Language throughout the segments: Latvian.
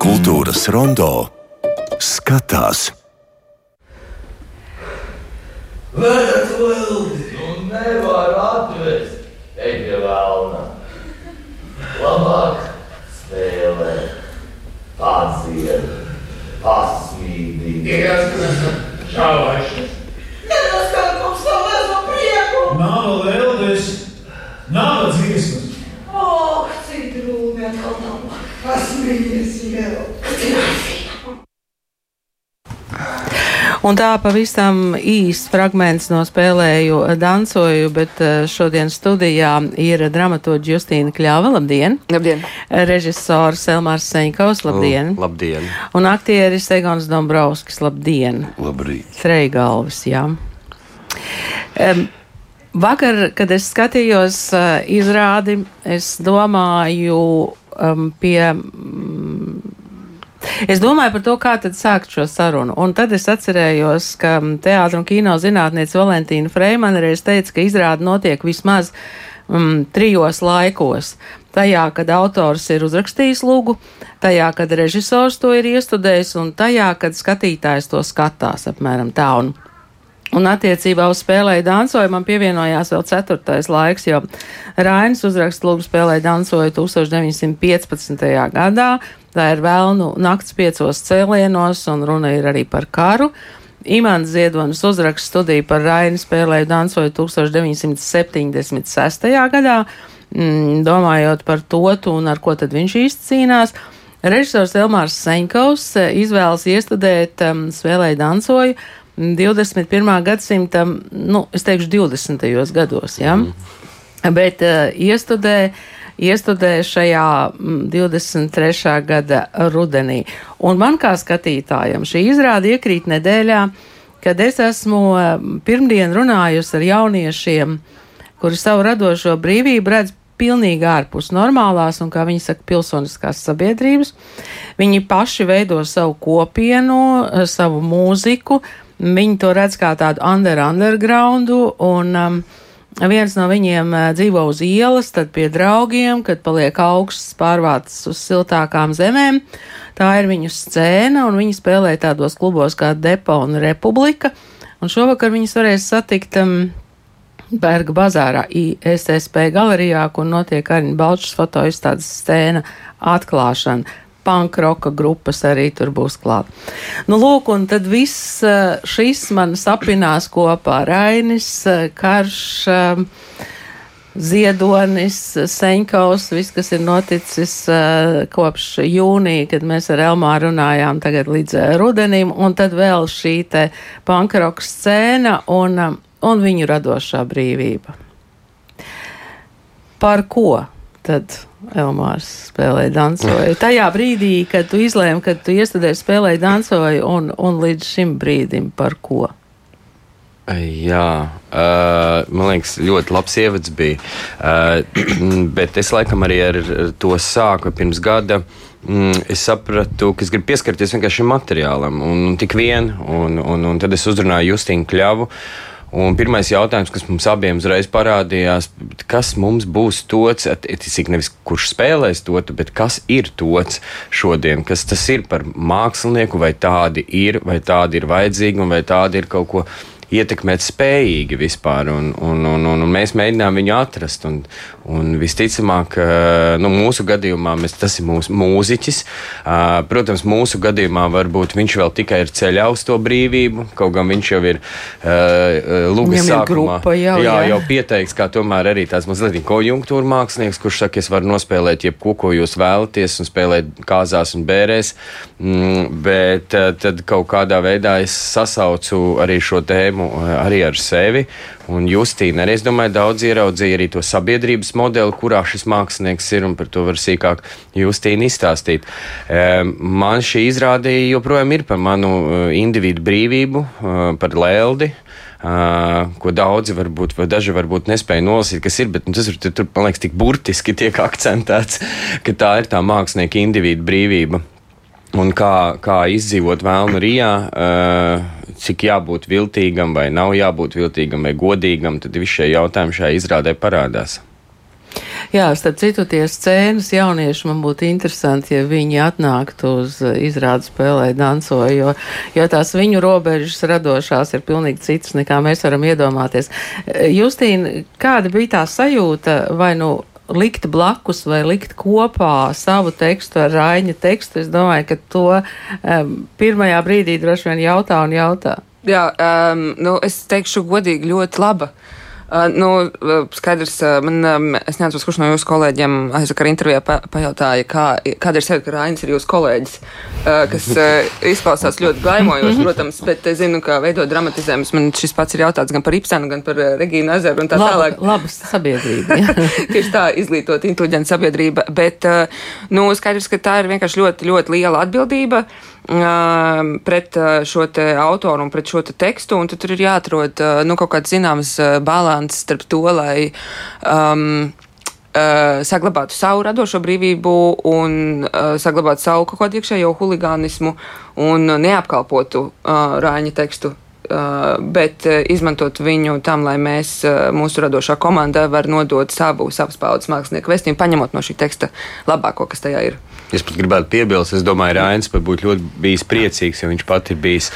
Kultūras rondo skatās. Vedat vildi! Nu nevar atvest! Ej pie vēlna! Labāk spēlē! Padzied! Pasmīdī! Diezgan šāvaišs. Nenoskat mums to mazo prieku! Nav vēldes, nav dziesmas. Ak, cik drūmi atkal nav. Pasmījies jau. Kas ir asī? Un tā pavisam īsts fragments no spēlēju dancoju, bet eh, šodien studijā ir dramaturģi Justīna Kļava, labdien! Labdien! Režisors Elmārs Seņkaus, labdien! Oh, labdien! Un aktieris Egons Dombrovskis, labdien! Labrīt! Treigalvis, jā. Um, vakar, kad es skatījos uh, izrādi, es domāju um, pie. Um, Es domāju par to, kā tad sākt šo sarunu. Un tad es atcerējos, ka teātris un kino zinātniece Valentīna Freimana reiz teica, ka izrāda notiek vismaz um, trijos laikos. Tajā, kad autors ir uzrakstījis lūgu, tajā, kad režisors to ir iestudējis, un tajā, kad skatītājs to skatās apmēram tā. Un, Un attiecībā uz spēlēju dansoju man pievienojās vēl ceturtais laiks, jo Rainis uzrakst lūgu spēlēju dansoju 1915. gadā. Tā ir vēlnu nakts piecos cēlienos, un runa ir arī par karu. Imants Ziedonis uzrakst studiju par Raini spēlēju dansoju 1976. gadā, mm, domājot par to, un ar ko tad viņš īsti cīnās. Režisors Elmārs Seņkaus izvēlas iestudēt um, spēlēju dansoju 21. gadsimta, nu, es teikšu, 20. gados, ja? Mm. Bet uh, iestudē, iestudē šajā 23. gada rudenī. Un man kā skatītājam šī izrāda iekrīt nedēļā, kad es esmu pirmdien runājusi ar jauniešiem, kuri savu radošo brīvību redz pilnīgi ārpus normālās un, kā viņi saka, pilsoniskās sabiedrības. Viņi paši veido savu kopienu, savu mūziku, Viņi to redz kā tādu under undergroundu, un um, viens no viņiem uh, dzīvo uz ielas, tad pie draugiem, kad paliek augsts pārvācis uz siltākām zemēm. Tā ir viņu scēna, un viņi spēlē tādos klubos kā Depo un Republika. Un šovakar viņus varēs satikt um, Berga bazārā ISSP galerijā, kur notiek arī Balčs fotoizstādes scēna atklāšana pankroka grupas arī tur būs klāt. Nu, lūk, un tad viss eh, šis man sapinās kopā Rainis, eh, Karš, eh, Ziedonis, Seņkaus, viss, kas ir noticis kopš jūnija, kad mēs ar Elmāru runājām tagad līdz rudenim, un tad vēl šī te pankroka scēna un, un viņu radošā brīvība. Par ko tad? Elmārs spēlēja dansoju. Tajā brīdī, kad tu izlēmi, kad tu iestudēji spēlēji dansoju, un, un līdz šim brīdim par ko? Jā, uh, man liekas, ļoti labs ievads bija. Uh, bet es laikam arī ar to sāku pirms gada. Mm, es sapratu, ka es gribu pieskarties vienkārši šim materiālam, un, un tik vien. Un, un, un tad es uzrunāju Justīnu Kļavu. Uh, Un pirmais jautājums, kas mums abiem uzreiz parādījās, kas mums būs tots, cik nevis kurš spēlēs to, bet kas ir tots šodien, kas tas ir par mākslinieku, vai tādi ir, vai tādi ir vajadzīgi, un vai tādi ir kaut ko ietekmēt spējīgi vispār. Un, un, un, un, un mēs mēģinām viņu atrast. Un, un visticamāk, nu, mūsu gadījumā mēs, tas ir mūsu mūziķis. Protams, mūsu gadījumā varbūt viņš vēl tikai ir ceļā uz to brīvību, kaut gan viņš jau ir Lūgas sākumā. Grupa, jau, jā, jā, jau pieteikts, kā tomēr arī tāds mazliet konjunktūra mākslinieks, kurš saka, es varu nospēlēt jebko, ko jūs vēlaties, un spēlēt kāzās un bērēs. Mm, bet tad kaut kādā veidā es sasaucu arī šo tēmu eh, arī ar sevi. Un Justīna arī, es domāju, daudz ieraudzīja arī to sabiedrības modeli, kurā šis mākslinieks ir, un par to var sīkāk Justīna izstāstīt. Eh, man šī izrādīja joprojām ir par manu eh, individu brīvību, par lēldi. Uh, ko daudzi varbūt, vai daži varbūt nespēja nolasīt, kas ir, bet nu, tas ir, tur, man liekas, tik burtiski tiek akcentēts, ka tā ir tā mākslinieka individu brīvība. Un kā, kā izdzīvot vēlnu rijā, uh, cik jābūt viltīgam, vai nav jābūt viltīgam, vai godīgam, tad visi šie jautājumi šajā izrādē parādās. Jā, starp citu, tie scēnas jaunieši man būtu interesanti, ja viņi atnāktu uz izrādu spēlē dansoju, jo, jo tās viņu robežas radošās ir pilnīgi citas, nekā mēs varam iedomāties. Justīna, kāda bija tā sajūta vai nu likt blakus vai likt kopā savu tekstu ar Raiņa tekstu? Es domāju, ka to um, pirmajā brīdī droši vien jautā un jautā. Jā, um, nu, es teikšu godīgi ļoti laba. Uh, nu, skaidrs, uh, man, es neatceros, kurš no jūsu kolēģiem aizvakar intervijā pa, pajautāja, kā, kāda ir sevi, ka Rainis ir jūsu kolēģis, kas izklausās ļoti gaimojoši, protams, bet es zinu, ka veidot dramatizējumus, man šis pats ir jautāts gan par Ipsenu, gan par Regīnu Ezeru un tā Laba, tālāk. Laba sabiedrība. Tieši tā, izglītot, inteliģenta sabiedrība. Bet, nu, skaidrs, ka tā ir vienkārši ļoti, ļoti liela atbildība uh, pret šo te autoru un pret šo te tekstu. Un tad tur ir jāatrod nu, kaut kāds zināms balans starp to, lai. Um, Uh, saglabātu savu radošo brīvību un uh, saglabātu savu kaut kādu iekšējo huligānismu un neapkalpotu uh, Rāņa tekstu bet uh, izmantot viņu tam, lai mēs, uh, mūsu radošā komanda, var nodot savu, savas paudzes mākslinieku vēstījumu, paņemot no šī teksta labāko, kas tajā ir. Es pat gribētu piebilst, es domāju, Rainis būtu ļoti bijis priecīgs, jo viņš pat ir bijis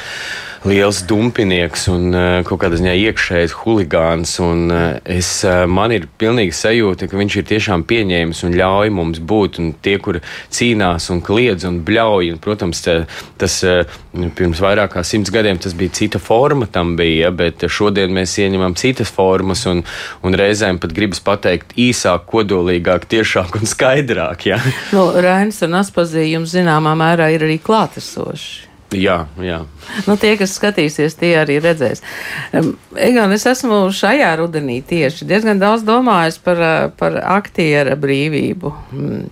liels dumpinieks un uh, kaut kādā ziņā iekšējs huligāns. Uh, es, uh, man ir pilnīgi sajūta, ka viņš ir tiešām pieņēmis un ļauj mums būt. Un tie, kur cīnās un kliedz un bļauj, un, protams, tas pirms vairāk kā simts gadiem tas bija cita forma tam bija, bet šodien mēs ieņemam citas formas un, un reizēm pat gribas pateikt īsāk, kodolīgāk, tiešāk un skaidrāk. Ja? nu, Rainis un Aspazījums zināmā mērā ir arī klātesoši. Jā, jā. Nu, tie, kas skatīsies, tie arī redzēs. Egan, es esmu šajā rudenī tieši diezgan daudz domājis par, uh, par aktiera brīvību. Mm.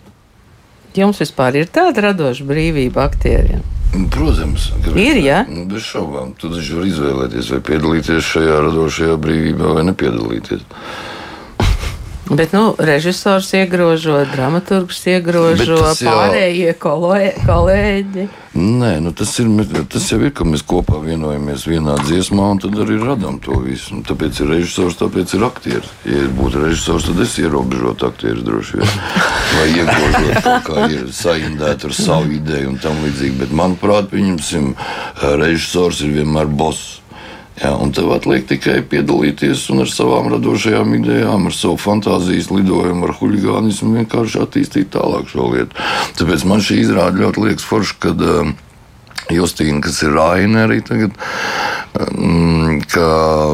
Jums vispār ir tāda radoša brīvība aktieriem? Protams, ka Ir, ja? Nu, bez šaubām. Tu taču vari izvēlēties, vai piedalīties šajā radošajā brīvībā, vai nepiedalīties. Bet, nu, režisors iegrožo, dramaturgs iegrožo, jau- pārējie kolē, kolēģi. Nē, nu tas, ir, tas jau ir, ka mēs kopā vienojamies vienā dziesmā, un tad arī radām to visu. Un tāpēc ir režisors, tāpēc ir aktieris. Ja būtu režisors, tad es ierobežotu aktierus droši vien. Vai iegrožot kaut kā ir saindēt ar savu ideju un tam līdzīgi. Bet, manuprāt, pieņemsim, režisors ir vienmēr boss. Jā, un tev atliek tikai piedalīties un ar savām radošajām idejām, ar savu fantāzijas lidojumu, ar huligānismu vienkārši attīstīt tālāk šo lietu. Tāpēc man šī izrāde ļoti liekas forša, kad uh, Justīna, kas ir Raina arī tagad, um, ka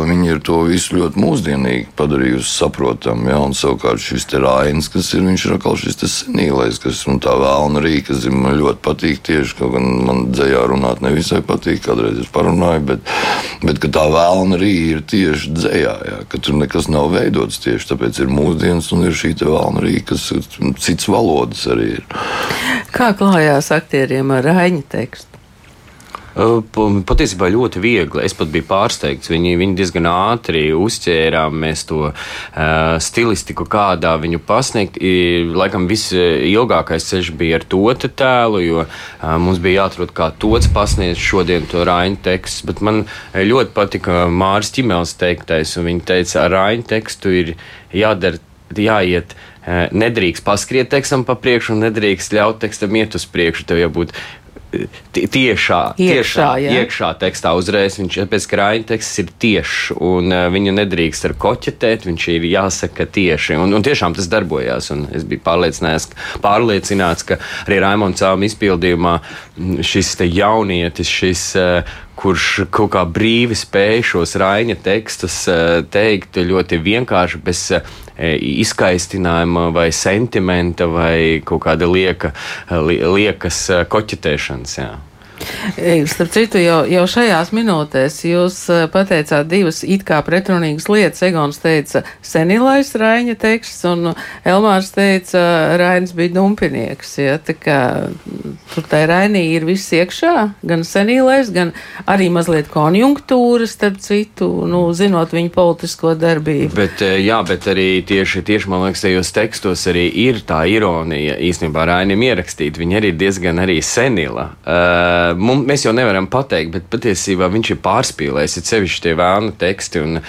viņi ir to visu ļoti mūsdienīgi padarījusi saprotamu. Ja? Un savukārt šis te Rainis, kas ir, viņš ir atkal šis senīlais, kas un tā vēlna arī, kas ir, man ļoti patīk tieši, kaut gan man dzējā runāt nevisai patīk, kādreiz es parunāju, bet, bet ka tā vēlna arī ir tieši dzējā, ja? ka tur nekas nav veidots tieši tāpēc ir mūsdienas un ir šī te vēlna arī, kas cits valodas arī ir. Kā klājās aktieriem ar Raņa tekstu? Pa- Patiesībā ļoti viegli. Es pat biju pārsteigts. Viņi, viņi diezgan ātri uzķērām mēs to uh, stilistiku, kādā viņu pasniegt. I, laikam visilgākais ceļš bija ar to te tēlu, jo uh, mums bija jāatrod, kā tots pasniedz šodien to Raina tekstu. Bet man ļoti patika Māris Čimēls teiktais, un viņa teica, ar Raina tekstu ir jādara, jāiet. Nedrīkst paskriet tekstam pa priekšu, un nedrīkst ļaut tekstam iet uz priekšu. Tev jābūt tiešā, Iekšā, tiešā, jā. iekšā tekstā uzreiz. Viņš pēc krājuma teksts ir tiešs, un uh, viņu nedrīkst ar koķetēt. Viņš ir jāsaka tieši. Un, un tiešām tas darbojās. un Es biju pārliecināts, pārliecināts ka arī Raimonds Cēluma izpildījumā šis te jaunietis, šis. Uh, kurš kaut kā brīvi spēja šos raņa tekstus uh, teikt ļoti vienkārši, bez uh, izskaistinājuma vai sentimenta vai kaut kāda lieka, li, liekas koķetēšanas. Jā. Starp citu, jau, jau šajās minūtēs jūs eh, pateicāt divas it kā pretrunīgas lietas. Egons teica, senilais Raņa teksts, un Elmārs teica, Rainis bija dumpinieks. Ja, tā kā tur tai Rainī ir viss iekšā, gan senilais, gan arī mazliet konjunktūra, starp citu, nu, zinot viņu politisko darbību. Bet, eh, jā, bet arī tieši, tieši man liekas, tajos tekstos arī ir tā ironija īstenībā Rainim ierakstīt. Viņa arī ir diezgan arī senila. Uh, mums, mēs jau nevaram pateikt, bet patiesībā viņš ir pārspīlējis. Ir sevišķi tie vēlnu teksti, un uh,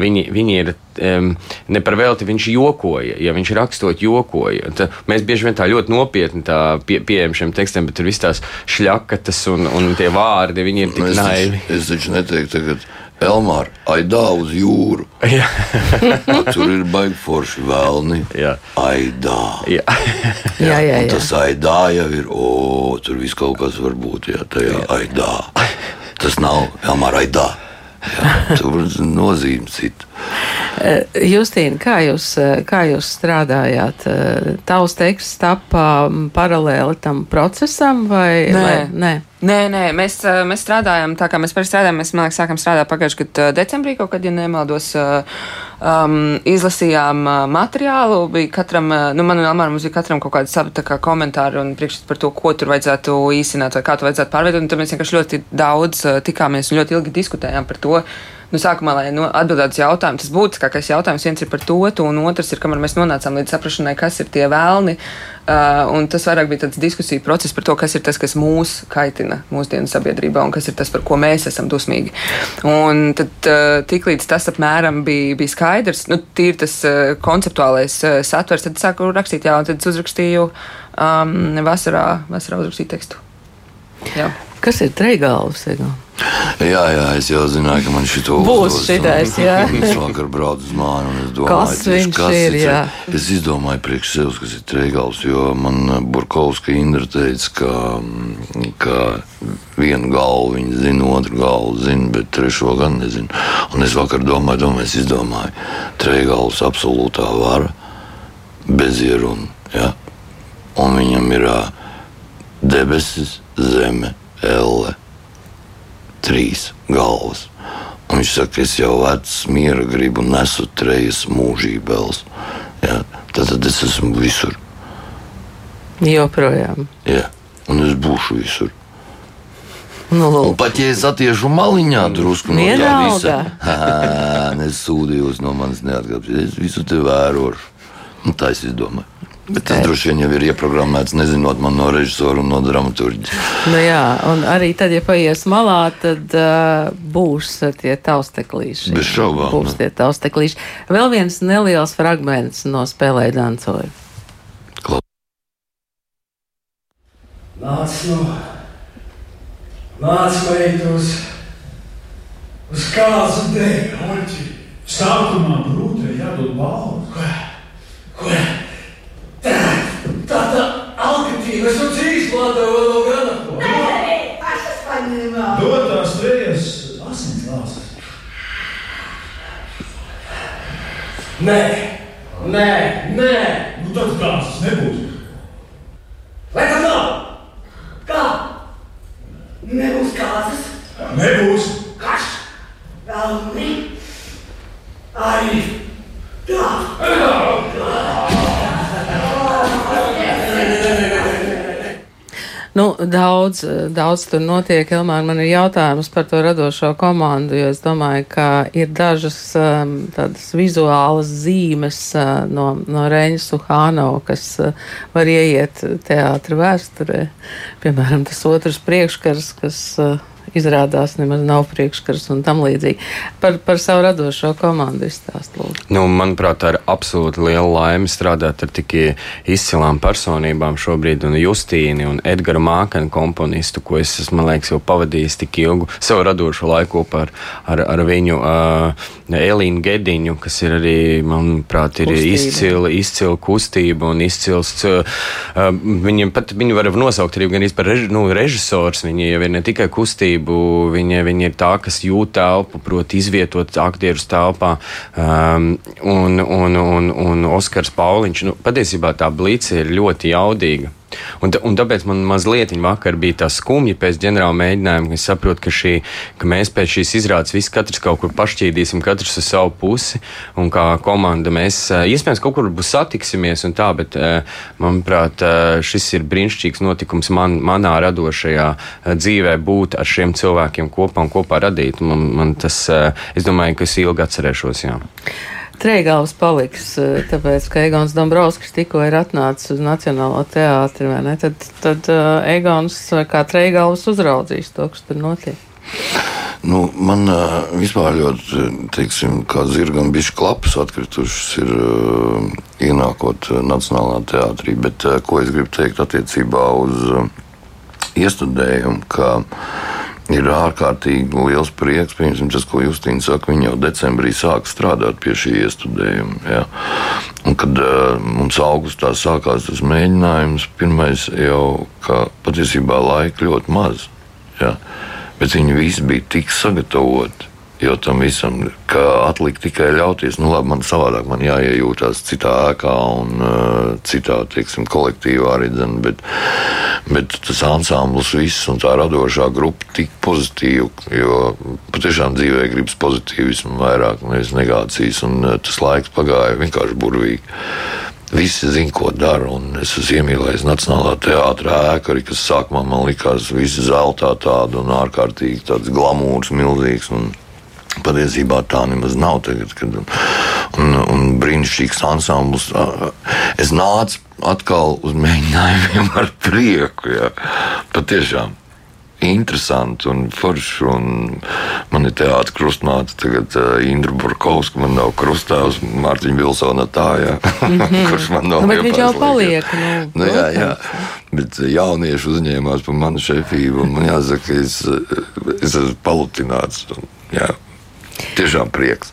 viņi, viņi ir um, ne par velti viņš jokoja. Ja viņš rakstot, jokoja. Tā, mēs bieži vien tā ļoti nopietni pie, pieejam šiem tekstiem, bet tur viss tās šļakatas un, un tie vārdi, viņi ir tik naivi. Es taču neteiktu tagad. Elmāra, aidā uz jūru. Tur ir baigi forši vēlni. Jā. Aidā. Jā. jā, jā, jā. Un tas aidā jau ir, o, tur viss kaut kas var būt, jā, tajā jā. aidā. Tas nav Elmāra aidā. Jā, tur nozīme cita. Eh, Justīna, kā jūs, eh, kā jūs strādājāt? Eh, tavs teksts tapā paralēli tam procesam vai nē? Vai, nē? Nē, nē, mēs, mēs strādājam tā, kā mēs parasti strādājam. Mēs, man liekas, sākam strādāt pagājušajā gadā decembrī, kaut kad, ja nemaldos, um, izlasījām materiālu. Bija katram, nu, man un Elmāram mums bija katram kaut kāda sava kā, komentāra un priekšstats par to, ko tur vajadzētu īstenot vai kā to vajadzētu pārveidot. Un tad mēs vienkārši ļoti daudz tikāmies un ļoti ilgi diskutējām par to nu, sākumā, lai nu, atbildētu uz jautājumu, tas būtiskākais jautājums viens ir par to, un otrs ir, kamēr mēs nonācām līdz saprašanai, kas ir tie vēlni. Uh, un tas vairāk bija tāds diskusiju process par to, kas ir tas, kas mūs kaitina mūsdienu sabiedrībā, un kas ir tas, par ko mēs esam dusmīgi. Un tad uh, tiklīdz tas apmēram bija, bija skaidrs, nu, tīri tas uh, konceptuālais uh, satvers, tad sāku rakstīt, jā, un tad uzrakstīju um, vasarā, vasarā uzrakstīju tekstu. Jā. Kas ir treigāls? Jā, jā, es jau zināju, ka man šito būs šitais, jā. Es vakar braucu uz māju un es domāju, kas viņš kas ir, jā. Es izdomāju priekš sevis, kas ir treigals, jo man Burkovska Indra teica, ka, ka vienu galvu viņa zina, otru galvu zina, bet trešo gan nezinu. Un es vakar domāju, domāju, es izdomāju, treigals absolūtā vara, bez ierunu, jā. Un viņam ir debesis, zeme, elle trīs galvas. Un viņš saka, es jau vecs, miera gribu nesu trejas mūžībēls. Ja? Tad, tad es esmu visur. Joprojām. Ja. Un es būšu visur. Nu, un pat ja es attiešu maliņā drusku no tā visa, nesūdījos no manis neatgāpties. Es visu te vērošu. Un tā es domāju. Bet tas droši vien jau ir ieprogrammēts, nezinot man no režisora un no dramaturģa. Nu jā, un arī tad, ja paies malā, tad uh, būs tie tausteklīši. Bez šaubām. Būs tie tausteklīši. Vēl viens neliels fragments no spēlē dancoju. Klau. Nāc no, nāc meitos, uz kāzu dēļ, oķi. Sākumā brūtē jādod balvu. Ko? Ko? Tāda alkatīva, es taču izplātu vēl no gana ko. Nē, pašas paņēmā. Dod tās trejas asins lāsas. Nē, nē, nē. Nu tad kāds tas nebūs. Vai tas nav? Kā? Nebūs kāzas. Nebūs. Kas? Velni. Arī tā. Nu, daudz, daudz tur notiek. Elmār, man ir jautājums par to radošo komandu, jo es domāju, ka ir dažas um, tādas vizuālas zīmes uh, no, no Reņa Suhānova, kas uh, var ieiet teātra vēsturē. Piemēram, tas otrs priekškars, kas izrādās nemaz nav priekškars un tam līdzīgi. Par, par savu radošo komandu izstāst, lūdzu. Nu, manuprāt, tā ir absolūti liela laime strādāt ar tik izcilām personībām šobrīd, un Justīni un Edgara Mākana komponistu, ko es esmu, man liekas, jau pavadījis tik ilgu savu radošo laiku kopā ar, ar, ar viņu uh, Elīnu Gediņu, kas ir arī, manuprāt, ir izcila, izcila kustība un izcils. Uh, viņiem pat, viņu var nosaukt arī gan par rež, nu, režisors, viņi jau ir ne tikai kustība, kustību. Viņa, viņa ir tā, kas jūt telpu, proti, izvietot aktierus telpā. Um, un, un, un, un Oskars Pauliņš, nu, patiesībā tā blīce ir ļoti jaudīga. Un, un tāpēc man mazliet vakar bija tā skumja pēc ģenerāla mēģinājuma, ka es saprotu, ka, šī, ka mēs pēc šīs izrādes visi katrs kaut kur pašķīdīsim, katrs uz savu pusi, un kā komanda mēs iespējams kaut kur būs satiksimies un tā, bet manuprāt, šis ir brīnišķīgs notikums man, manā radošajā dzīvē būt ar šiem cilvēkiem kopā un kopā radīt. Man, man tas, es domāju, ka es ilgi atcerēšos. Jā. Treigāls paliks, eh, tāpēc, ka Egons Dombrovskis tikko ir atnācis uz Nacionālo teātri, vai ne? Tad, tad uh, Egons kā Treigāls uzraudzīs to, kas tur notiek. Nu, man uh, vispār ļoti, teiksim, kā zirgam bišķi klapas atkritušas ir uh, ienākot Nacionālā teātrī, bet ko es gribu teikt attiecībā uz iestudējumu, ka ir ārkārtīgi liels prieks, piemēram, tas, ko Justīna saka, viņa jau decembrī sāk strādāt pie šī iestudējuma. Ja. Un, kad uh, mums augustā sākās tas mēģinājums, pirmais jau, ka patiesībā laika ļoti maz. Ja bet viņi visi bija tik sagatavoti. Jo tam visam, ka atlika tikai ļauties, nu labi, man savādāk man jāiejūtās citā ēkā un uh, citā, teiksim, kolektīvā arī, dzen, bet, bet tas ansamblis viss un tā radošā grupa tik pozitīva, jo patiešām dzīvē gribas pozitīvismu vairāk, nevis negācijas, un uh, tas laiks pagāja vienkārši burvīgi. Visi zina, ko dara. Es esmu iemīlējis Nacionālā teātrā ēku, arī kas sākumā man likās visi zeltā tāda un ārkārtīgi tāds glamūrs, milzīgs. Un patiesībā tā nemaz nav tagad. Kad, un, un brīnišķīgs ansamblis. Es nācu atkal uz mēģinājumiem ar prieku. Jā. Patiešām interesanti un forši. Un man ir teātris krustmāte, tagad uh, Indra Burkovska, man nav krustāvs, Mārtiņa Vilsona tā, jā, mm -hmm. kurš man nav. Nu, bet viņš jau paliek. Nu, nu, jā, jā. Bet jaunieši uzņēmās par manu šefību, un man jāsaka, es, es esmu palutināts. Un, jā. Tiešām prieks.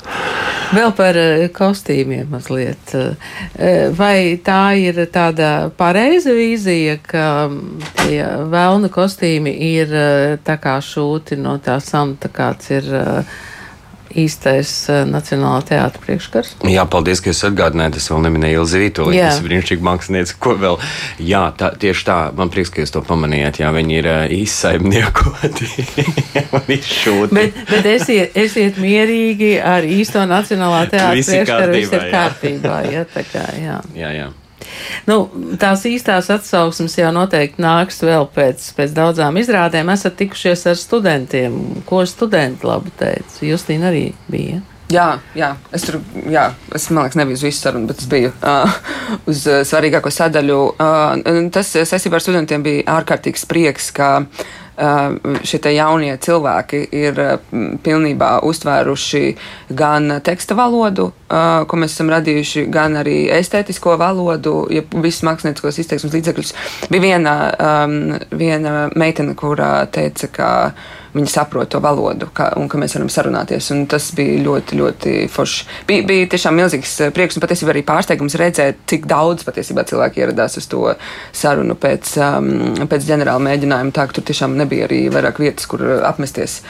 Vēl par eh, kostīmiem mazliet. Eh, vai tā ir tāda pareiza vīzija, ka mm, tie vēlna kostīmi ir eh, tā kā šūti no tā samta, kāds ir īstais uh, Nacionālā teātra priekškars. Jā, paldies, ka jūs atgādinājāt. Es vēl neminēju Ilzi Vītoli, kas ir brīnišķīgi mākslinieci. Ko vēl? Jā, tā, tieši tā. Man prieks, ka jūs to pamanījāt. Jā, viņi ir uh, izsaimniekoti un izšūti. Bet, bet esiet, esiet mierīgi ar īsto Nacionālā teātra priekškaru. Viss ir kārtībā. Jā, tā kā, jā. jā, jā. Nu, tās īstās atsauksmes jau noteikti nāks vēl pēc, pēc daudzām izrādēm. Esat tikušies ar studentiem. Ko studenti labi teica? Justīna arī bija. Jā, jā, es tur, jā, es domāju, nebiju uz visu sarunu, bet es biju uh, uz svarīgāko sadaļu. Uh, tas saistībā ar studentiem bija ārkārtīgs prieks, ka uh, šie jaunie cilvēki ir pilnībā uztvēruši gan teksta valodu, ko mēs esam radījuši, gan arī estētisko valodu, ja visus mākslinieciskos izteiksmes līdzekļus. Bija viena, viena meitene, kurā teica, ka viņi saprot to valodu kā, un ka mēs varam sarunāties. Un tas bija ļoti, ļoti forši. Bija, bija tiešām milzīgs eh, prieks un patiesībā arī pārsteigums redzēt, cik daudz patiesībā cilvēki ieradās uz to sarunu pēc, um, pēc ģenerāla mēģinājuma. Tā ka tur tiešām nebija arī vairāk vietas, kur apmesties.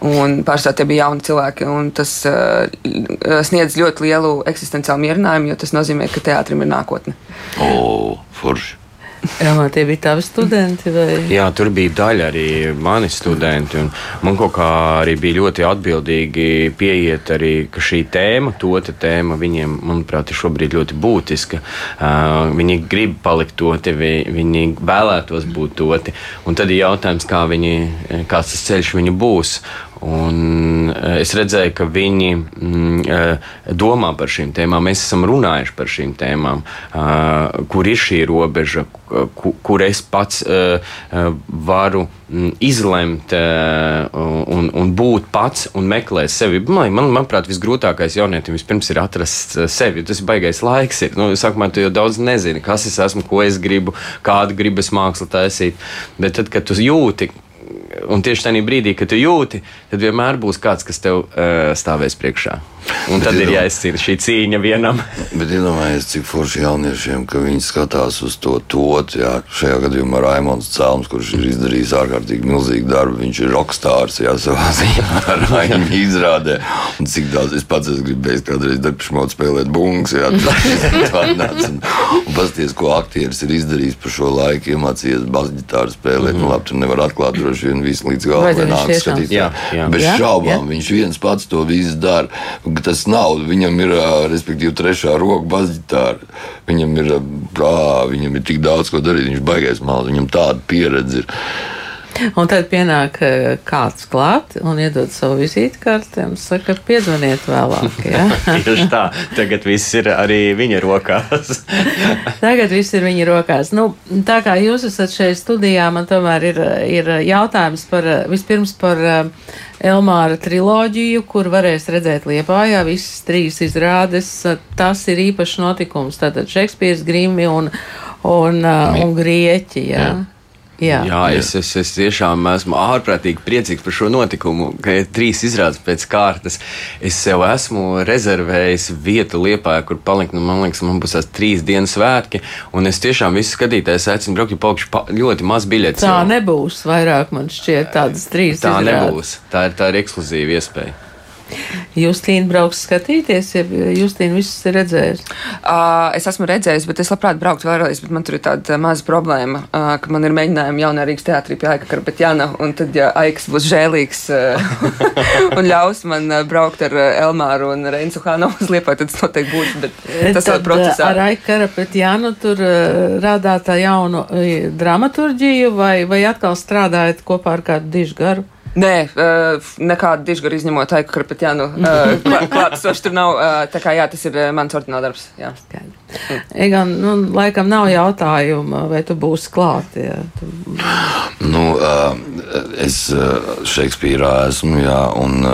Un pārsvarā tie bija jauni cilvēki, un tas uh, sniedz ļoti lielu eksistenciālu mierinājumu, jo tas nozīmē, ka teātrim ir nākotne. O, forši! Jā, tie bija tavi studenti. Vai? Jā, tur bija daļa arī mani studenti. Man kaut kā arī bija ļoti atbildīgi pieiet arī, šī tēma, to tēma viņiem, manuprāt, ir šobrīd ļoti būtiska. Uh, viņi grib palikt toti, vi, viņi vēlētos būt toti. Un tad ir jautājums, kā viņi, kāds tas ceļš viņu būs. Un eh, es redzēju, ka viņi mm, eh, domā par šīm tēmām. Mēs esam runājuši par šīm tēmām, eh, kur ir šī robeža, kur es pats varu mm, izlemt un, un būt pats un meklēt sevi. Man, man, manuprāt, visgrūtākais jaunietim vispirms ir atrast sevi. Tas baigais laiks. Ir. Nu, sākumā tu jau daudz nezini, kas es esmu, ko es gribu, kādu gribas mākslu taisīt. Bet tad, kad tu jūti, un tieši tajā brīdī, kad tu jūti, tad vienmēr būs kāds, kas tev uh, stāvēs priekšā. Un bet tad ir jāizcīna šī cīņa vienam. bet iedomājieties, cik forši jauniešiem, ka viņi skatās uz to tot, jā, šajā gadījumā Raimons Cēlums, kurš ir izdarījis ārkārtīgi milzīgu darbu, viņš ir rokstārs, jā, savā ziņā ar Raimonu izrādē. Un cik daudz es pats esmu gribējis kādreiz darbšmot spēlēt bungas, jā, tā nāc. Un, un pasties, ko aktieris ir izdarījis par šo laiku, iemācījies basģitāru spēlēt. Mm nu, labi, tur nevar atklāt droši vien visu līdz galam, nāk skatīt. Jā, jā. Bez jā, šaubām, jā. viņš viens pats to visu dara tas nav. Viņam ir, respektīvi, trešā roka basģitāra. Viņam ir, ā, viņam ir tik daudz ko darīt. Viņš baigais mals, viņam tāda pieredze ir. Un tad pienāk eh, kāds klāt un iedod savu vizītkarti un saka, piezvaniet vēlāk. Ja? Tieši tā, tagad viss ir arī viņa rokās. Tagad viss ir viņa rokās. Nu, tā kā jūs esat šeit studijā, man tomēr ir, ir jautājums par vispirms par uh, Elmāra triloģiju, kur varēs redzēt Liepājā visas trīs izrādes. Tas ir īpašs notikums. Tātad Šekspīrs, Grimi un, un, uh, un Grieķi. Jā. Jā. Jā, es, es, es tiešām esmu ārprātīgi priecīgs par šo notikumu, ka ir trīs izrādes pēc kārtas. Es sev esmu rezervējis vietu Liepā, kur palikt. Nu, man liekas, man būs tās trīs dienas svētki, un es tiešām visu skatītājus aicinu braukt, jo paukšu pa, ļoti maz biļetes. Tā jau. nebūs vairāk, man šķiet, tādas trīs. Tā izrādes. nebūs. Tā ir, tā ir ekskluzīva iespēja. Justīna brauks skatīties, ja Justīna visus ir redzējusi? Uh, es esmu redzējis, bet es labprāt brauktu vēlreiz, bet man tur ir tāda maza problēma, uh, ka man ir mēģinājumi jaunā Rīgas teātrī pie Aika Karpetjana, un tad, ja Aiks būs žēlīgs uh, un ļaus man braukt ar Elmāru un Reinsu Hānu uz Liepā, tad tas noteikti būs, bet tas vēl procesā. Ar Aika Karpetjanu tur uh, rādāt tā jaunu dramaturģiju vai, vai atkal strādājat kopā ar kādu dižgaru? Nē, uh, nekāda dižgara izņemot Aiku Karpetjanu uh, klātesoši tur nav. Uh, tā kā jā, tas ir mans ordināls darbs. Jā. Egan, nu, laikam nav jautājuma, vai tu būsi klāt. Ja. Tu... Nu, es Šekspīrā esmu, jā, un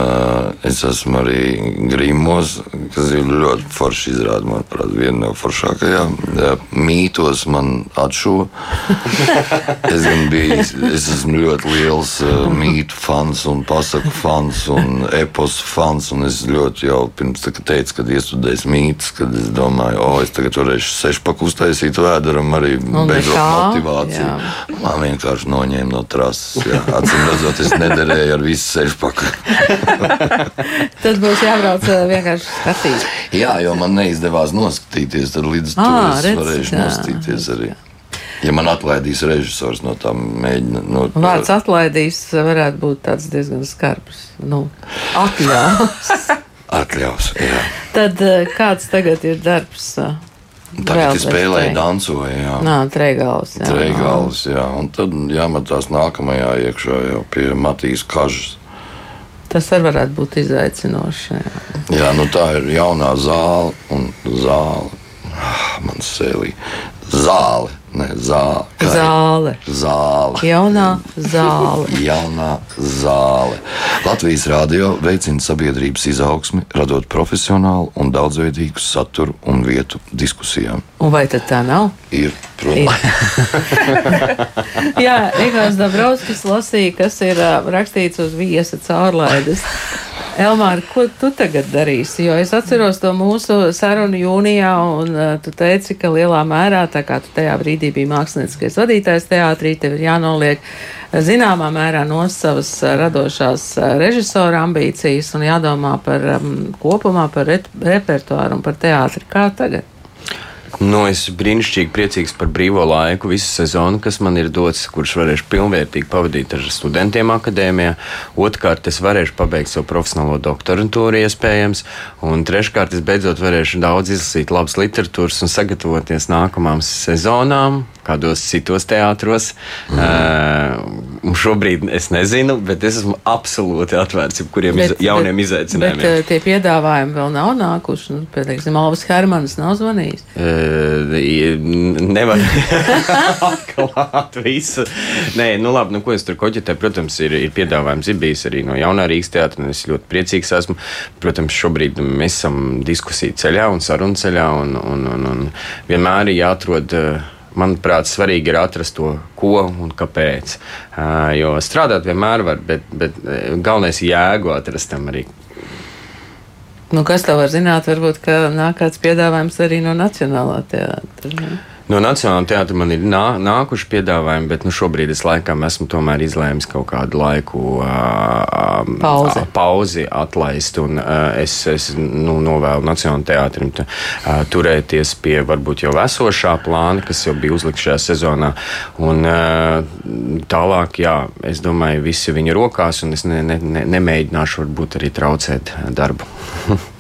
es esmu arī Grimos, kas ir ļoti forši izrāda, manuprāt, viena no foršākajām. Mītos man atšuva. es gan biju, es esmu ļoti liels mītu fans un pasaku fans un epos fans, un es ļoti jau pirms tam teicu, kad iestudēju mītus, kad es domāju, o, es tagad varēšu sešpaku uztaisīt vēderam arī Un beidzot nekā, motivāciju. jā. Man vienkārši noņēma no trases. jā. Acīm redzot, es nederēju ar visu sešpaku. Tad būs jābrauc vienkārši skatīt. Jā, jo man neizdevās noskatīties, tad līdz tam es redz, varēšu jā. noskatīties arī. Ja man atlaidīs režisors no tā mēģina. No, Vārds atlaidīs varētu būt tāds diezgan skarbs. Nu, atļaus. atļaus. Jā. Tad uh, kāds tagad ir darbs? uh, Tagad es spēlēju, bez dancoju. Jā. Nā, treigals. jā. Treigals, jā, un tad jāmetās nākamajā iekšā jau pie Matīs Kažas. Tas arī varētu būt izaicinoši. Jā. Jā, nu tā ir jaunā zāle un zāle. Ah, Man sēlī. Zāle, ne ir? Zāle. Zāle. Jaunā zāle. Jaunā zāle. Latvijas rādio veicina sabiedrības izaugsmi, radot profesionālu un daudzveidīgu saturu un vietu diskusijām. Un vai tad tā nav? Ir, protams, Jā, Egāns Dabrovskis lasīja, kas ir uh, rakstīts uz viesa caurlaides. Elmāra, ko tu tagad darīsi? Jo es atceros to mūsu sarunu jūnijā, un uh, tu teici, ka lielā mērā, tā kā tu tajā brīdī biji mākslinieckais vadītājs teātrī, tev ir jānoliek uh, zināmā mērā no savas uh, radošās uh, režisora ambīcijas un jādomā par um, kopumā par re repertuāru un par teātri. Kā tagad? Nu, es brīnišķīgi priecīgs par brīvo laiku, visu sezonu, kas man ir dots, kurš varēšu pilnvērtīgi pavadīt ar studentiem akadēmijā. Otrkārt, es varēšu pabeigt savu profesionālo doktorantūru, iespējams. Un treškārt, es beidzot varēšu daudz izlasīt labas literatūras un sagatavoties nākamām sezonām, kādos citos teātros. Mm. Uh, šobrīd es nezinu, bet es esmu absolūti atvērts jebkuriem iz, jauniem izaicinājumiem. Bet uh, tie piedāvājumi vēl nav nākuši. Nu, Piemēram, Alvis Hermanis nav zvanījis. Uh, nevar atklāt visu. Nē, nu labi, nu ko es tur koģetēju. Protams, ir, ir piedāvājums ir bijis arī no jaunā Rīgas teātra, un es ļoti priecīgs esmu. Protams, šobrīd mēs esam diskusiju ceļā un sarunu ceļā, un, un, un, un vienmēr ir jāatrod. Uh, manuprāt, svarīgi ir atrast to, ko un kāpēc. Jo strādāt vienmēr var, bet, bet galvenais ir jēgu atrast tam arī. Nu, kas tev var zināt? Varbūt, nāk kāds piedāvājums arī no Nacionālā teātra. ne? No Nacionālā teātra man ir nā, nākuši piedāvājumi, bet nu, šobrīd es laikam esmu tomēr izlēmis kaut kādu laiku uh, Pauzi. uh, pauzi atlaist. Un, uh, es es nu, novēlu Nacionālajam teātrim uh, turēties pie varbūt jau esošā plāna, kas jau bija uzlikts šajā sezonā. Un, uh, tālāk, jā, es domāju, viss ir viņa rokās, un es ne, ne, ne, nemēģināšu varbūt arī traucēt darbu.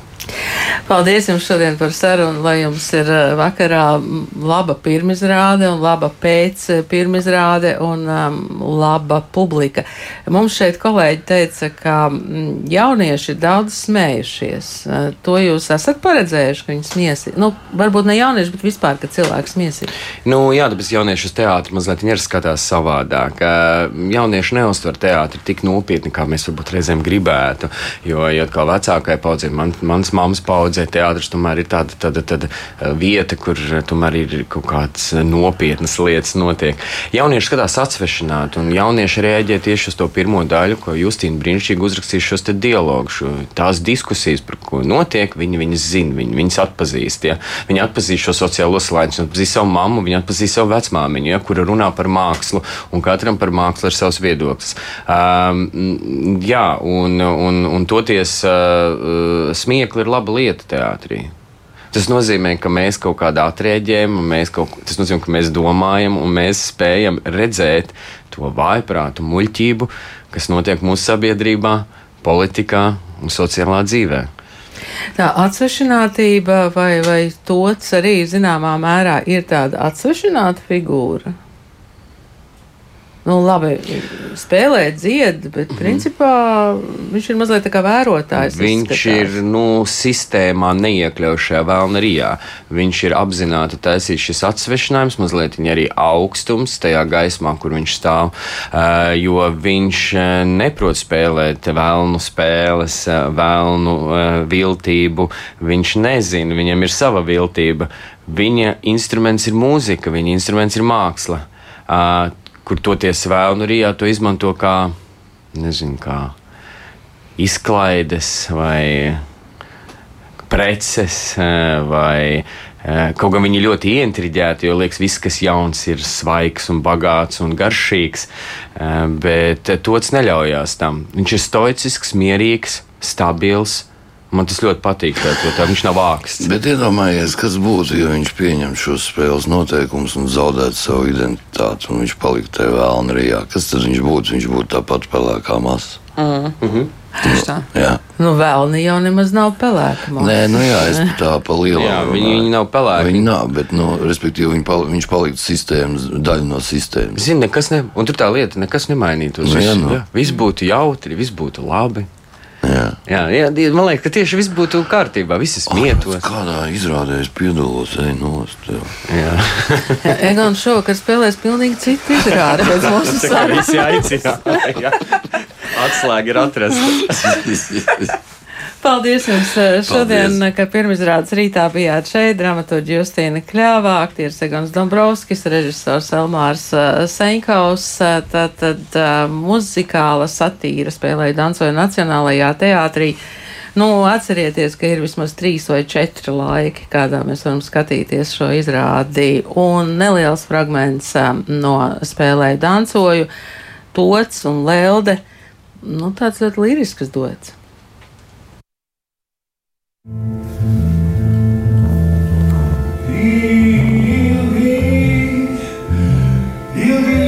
Paldies jums šodien par sarunu, lai jums ir eh, vakarā laba pirmizrāde un laba pēc eh, pirmizrāde un um, laba publika. Mums šeit kolēģi teica, ka mm, jaunieši ir daudz smējušies. Uh, to jūs esat paredzējuši, ka viņi smiesi. Nu, varbūt ne jaunieši, bet vispār, ka cilvēks smiesi. Nu, jā, tāpēc jaunieši uz teātri mazliet ir skatās savādāk. Jaunieši neuztver teātri tik nopietni, kā mēs varbūt reizēm gribētu. Jo, ja kā vecākai paudzei, man, mans mammas paudzei, redzēt, teātris tomēr ir tāda, tāda, tāda eh, vieta, kur eh, tomēr ir kaut kādas eh, nopietnas lietas notiek. Jaunieši skatās atsvešināti, un jaunieši reaģē tieši uz to pirmo daļu, ko Justīna brīnišķīgi uzrakstīja šos dialogus, šo, tās diskusijas, par ko notiek, viņi viņas zina, viņi viņas atpazīst. Ja? Viņi atpazīst šo sociālo slāņu, viņi atpazīst savu mammu, viņi atpazīst savu vecmāmiņu, ja? kura runā par mākslu, un katram par mākslu ir savs viedoklis. Um, jā, un, un, un toties uh, smiekli ir laba lieta teātrī. Tas nozīmē, ka mēs kaut kādā atrēģējam, kaut, tas nozīmē, ka mēs domājam un mēs spējam redzēt to vājprātu, muļķību, kas notiek mūsu sabiedrībā, politikā un sociālā dzīvē. Tā atsvešinātība vai, vai tots arī zināmā mērā ir tāda atsvešināta figūra? Nu, labi, spēlē, dzied, bet mm. principā viņš ir mazliet tā kā vērotājs. Viņš izskatās. ir nu, sistēmā neiekļaušajā vēlnelijā. Viņš ir apzināti taisījis šis atsvešinājums, mazliet arī augstums tajā gaismā, kur viņš stāv, jo viņš neprot spēlēt vēlnu spēles, vēlnu viltību. Viņš nezina, viņam ir sava viltība. Viņa instruments ir mūzika, viņa instruments ir māksla. Uh, kur toties vēl, un Rijā to izmanto kā, nezinu, kā izklaides vai preces eh, vai eh, Kaut gan viņi ļoti ieintriģēti, jo liekas, viss, kas jauns, ir svaigs un bagāts un garšīgs, eh, bet tots neļaujās tam. Viņš ir stoicisks, mierīgs, stabils, Man tas ļoti patīk, jo tā viņš nav āksts. Bet iedomājieties, kas būtu, ja viņš pieņem šos spēles noteikumus un zaudētu savu identitāti, un viņš paliktu tajā vēlnā rijā. Kas tad viņš būtu? Viņš būtu tāpat pelēkā masa. Mm. Mm -hmm. Tā. Jā. Nu, vēlni jau nemaz nav pelēka. Mums. Nē, nu jā, es tā pa lielu. jā, viņi, viņi nav pelēki. Viņi nav, bet, nu, respektīvi, viņi pal, viņš paliktu sistēmas, daļa no sistēmas. Zini, nekas ne, un tur tā lieta, nekas nemainītos. Nu, jā, nu. jā, viss būtu jautri, viss būtu labi. Jā. Jā, jā, man liekas, ka tieši viss būtu kārtībā. Visi smietos. Oh, kādā izrādē es piedalos, ej nost. Jā. jā Egon šovakar spēlēs pilnīgi citu izrādi pēc mūsu sarunas. Visi aicina. Atslēga ir atrasta. Paldies jums eh, šodien, Paldies. ka pirmizrādes rītā bijāt šeit. Dramaturgi Justīna Kļāvā, aktieris Egons Dombrovskis, režisors Elmārs eh, Seinkaus, eh, tad, tad muzikāla satīra spēlēja dansoja Nacionālajā teātrī. Nu, atcerieties, ka ir vismaz trīs vai četri laiki, kādā mēs varam skatīties šo izrādi. Un neliels fragments no spēlēja dansoju, tots un lelde. Nu, tāds ļoti lirisks dots. Heal, heal, heal, heal.